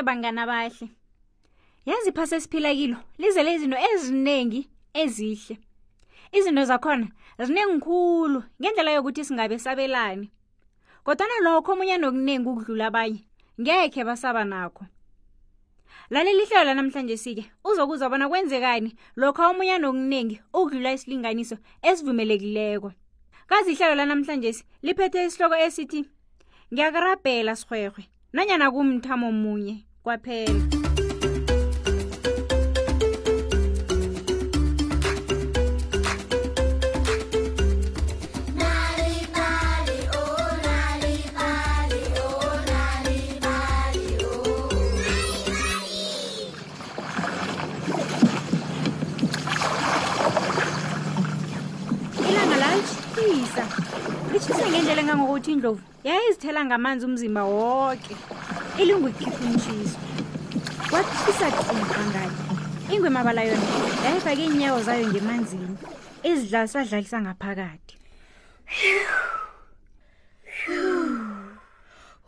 ke bangana bahle yazi phasi esiphila kilo lizele izinto eziningi ezihle izinto zakhona ziningikhulu ngendlela yokuthi singabe sabelani kodwana lokho omunye nokuningi ukudlula abanye ngekhe basaba nakho lalela ihlelo lanamhlanje sike uzokuzwa bona kwenzekani lokho omunye nokuningi ukudlula isilinganiso esivumelekileko kazi ihlelo lanamhlanje liphethe isihloko esithi ngiyakurabhela sirhwerhwe nanyana kumthamo munye kwaphela ilanga lalitshisa litshisa ngendlela engangokuthi indlovu yayizithela ngamanzi umzimba woke ilungu ikhipha umshiso wathisa qiqa ngayo ingwe mabala yona yayifake iinyawo zayo ngemanzini izidlalisadlalisa ngaphakathi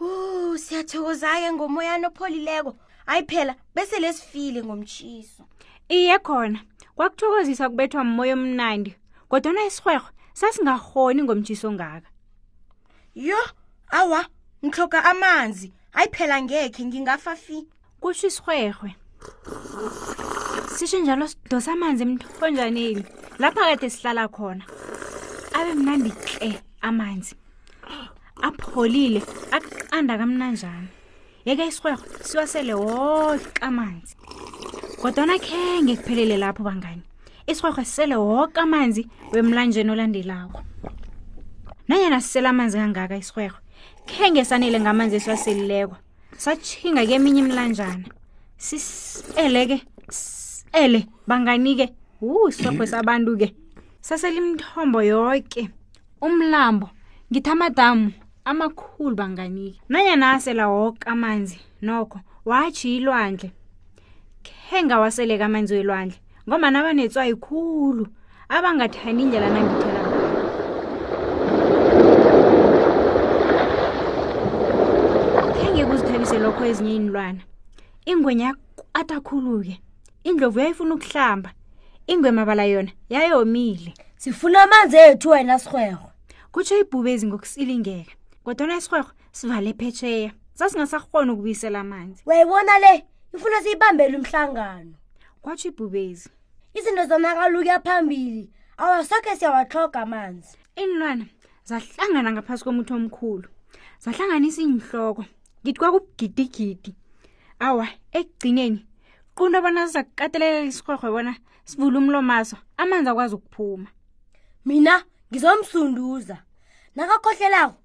u siyathokoza-ke ngomoyana opholileko hayi phela bese lesifile ngomtshiso iye khona kwakuthokozisa kubethwa mmoya omnandi kodwana isirhwerho sasingarhoni ngomtshiso ongaka yo awa ngihloga amanzi ayiphela ngekhe ngingafa fi kusho isirhwerhwe sisho njalo sidosa amanzi emthonjaneni lapha kade sihlala khona abe mnandi hle amanzi apholile aqanda kamnanjani yeke isirhwerho siwasele woke amanzi kodwana khenge kuphelele lapho bangani isirhwerho sisele woke amanzi wemlanjeni olandelako nanyana sisele amanzi kangaka isirhwerho khenge sanele ngamanzi esiwaselileko sathinga keminye imilanjana sisele ke sisele bangani-ke wu isirhwerho sabantu-ke saselimthombo yoke umlambo ngithamadamu amakhulu banganika nanyana asela woke amanzi nokho watjhi ilwandle khe ngawaseleka amanzi welwandle ngombana abanetswayi khulu abangathani indlela nangithela khe ngikuzithabise lokho ezinye iinlwana ingwenya yakwata khulu-ke indlovu yayifuna ukuhlamba ingwemabala yona yayomile sifuna amanzi ethu wena sirhwerho kutsho ibhubezi ngokusilingeka kodwana isirhwerho sivale phetsheya sasingasarhona ukubuyisela amanzi uyayibona le ifuna siyibambele umhlangano kwatsho ibhubezi izinto zonakalukuya phambili awasokhe siyawathoga amanzi iinlwana zahlangana ngaphasi komuthi omkhulu zahlanganisa iinhloko ngithi kwakubugidigidi awa ekugcineni qunto bona zizakukatelela isirhorhwe bona sivula umlomaso amanzi akwazi ukuphuma mina ngizomsunduza nakakhohlelako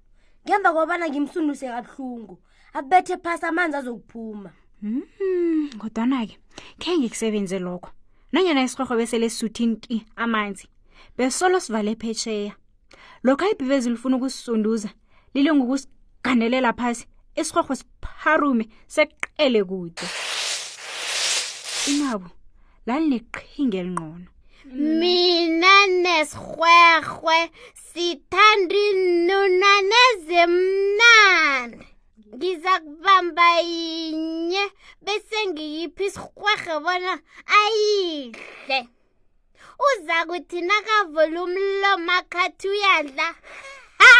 ngemva kobana ngimsunduse kabuhlungu abethe phasi amanzi azokuphuma mm, kodwana-ke khe ngikusebenze lokho nanyana isihoho besele sisuthi nti amanzi besolo sivale phetsheya lokha ibhivezi lifuna ukusisunduza lile ngokusiganelela phasi isirhorho sipharume seqele kude inabo lalineqhinga elinqono mina nesirhwerhwe sithanda iinunane ezimnandi ngiza kubamba yinye bese ngiyiphi isirhwerhe bona ayidle uza kuthi nakavula umlomo akhathi uyadla ha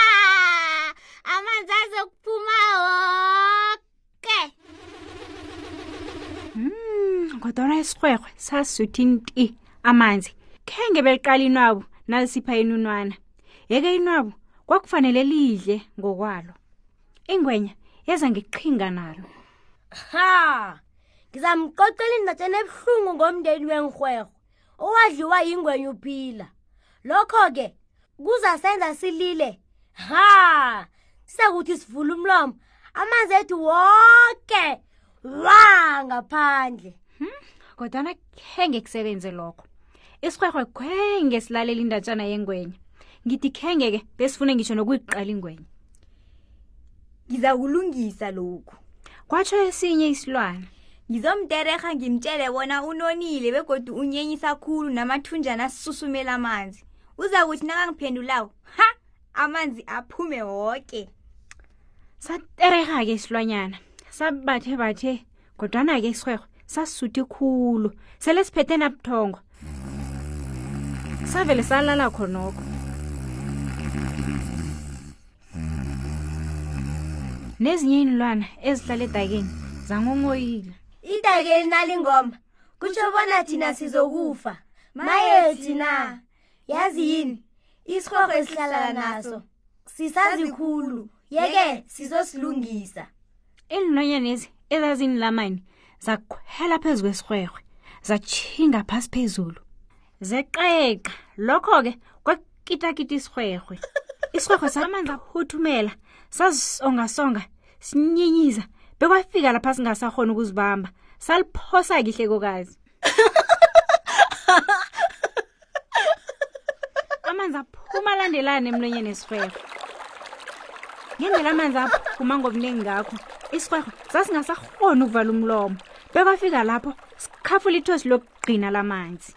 amanzi azokuphuma woke hmm, kodwana isirhwerhwe sasuthi nti amanzi khenge beliqala inwabo nalisipha inunwana yeke inwabo kwakufanele lidle ngokwalo ingwenya yeza ngiqhinga nalo ha ngizamqoqela indatshana ebuhlungu ngomndeni wengirhwerho owadliwa yingwenya uphila lokho-ke kuzasenza silile ha sekuthi sivula umlomo amanzi ethu woke wa ngaphandle hmm? kodwana khenge kusebenze lokho isirhwerhwe khenge silalela indatshana yengwenya ngithi khenge-ke besifune ngisho nokuyiqala ingwenya ngiza kulungisa lokhu kwatsho esinye isilwana ngizomtererha ngimtshele bona unonile begodwa unyenyisa khulu namathunjana asusumela amanzi uza kuthi nakangiphendulawo ha amanzi aphume woke saterega-ke isilwanyana sabathe bathe kodwana-ke isirhwego sasisuthi khulu sele siphethe nabuthongo savele salala khonoko nezinye iinlwana ezihlala edakeni zangongoyile idakeli nalingoma kutsho bona thina sizokufa maye thina yazi yini isihloko esihlala naso sisazi khulu yeke sizosilungisa iinlwanyanezi ezazinilamani zakhwela phezu kwesirhwerhwe zathinga phasi phezulu zeqeqa lokho-ke kwekitakita isirhwerhwe isirhwerhwe samanzi aphuthumela sazisongasonga sinyinyiza bekwafika lapha singasahona ukuzibamba saliphosa kihle kokazi amanzi aphuma alandelane emlonyeni esirhwebo ngendlela amanzi aphuma ngobuningi ngakho isirhwebo sasingasahoni ukuvala umlomo bekwafika lapho sikhafula ithosi lokugcina lamanzi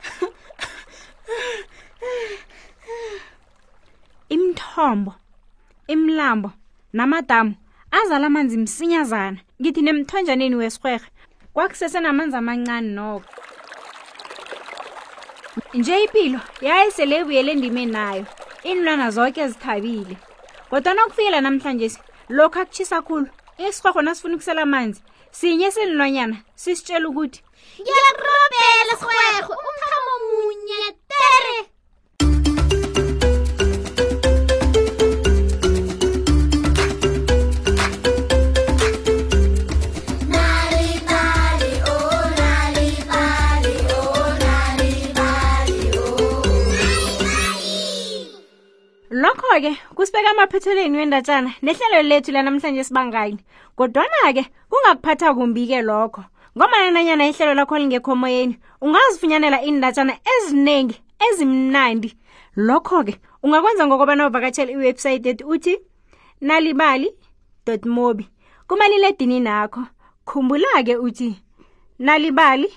imithombo imilambo namadamu azala amanzi msinyazana ngithi nemthonjaneni wesirherhe kwakusesenamanzi amancane noko nje ipilo yayesele ibuyele endimeni nayo iinlwana zonke zithabile kodwa nokufikela namhlanje lokhu akuchisa khulu isirhorho nasifuna ukusela amanzi sinye senilwanyana sisitshela ukuthi ngiyakurobela sirhwerho umkhamo munye tere lokho-ke kusibeka amaphethelweni wendatshana nehlelo lethu lanamhlanje sibangani kodwana-ke kungakuphatha kumbi-ke lokho ngombana nanyana ihlelo lakho lingekho moyeni ungazifunyanela iindatshana eziningi ezimnandi lokho-ke ungakwenza ngokobana uvakatshela iwebhsayithi ethi uthi nalibali mobi kumaliledini nakho khumbula-ke uthi nalibali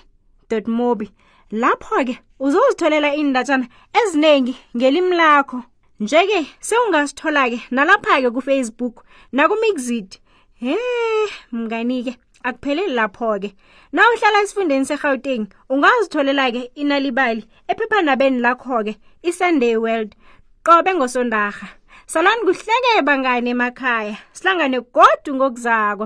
mobi lapho-ke uzozitholela iindatshana eziningi ngelimi lakho nje-ke sewungasithola-ke nalapha-ke kufacebook nakumixit he mnganike akupheleli lapho-ke na uhlala esifundeni serhawuteng ungazitholela-ke inalibali ephephanabeni lakho-ke isunday world qobe ngosondarha salani kuhleke bangane emakhaya sihlangane godu ngokuzako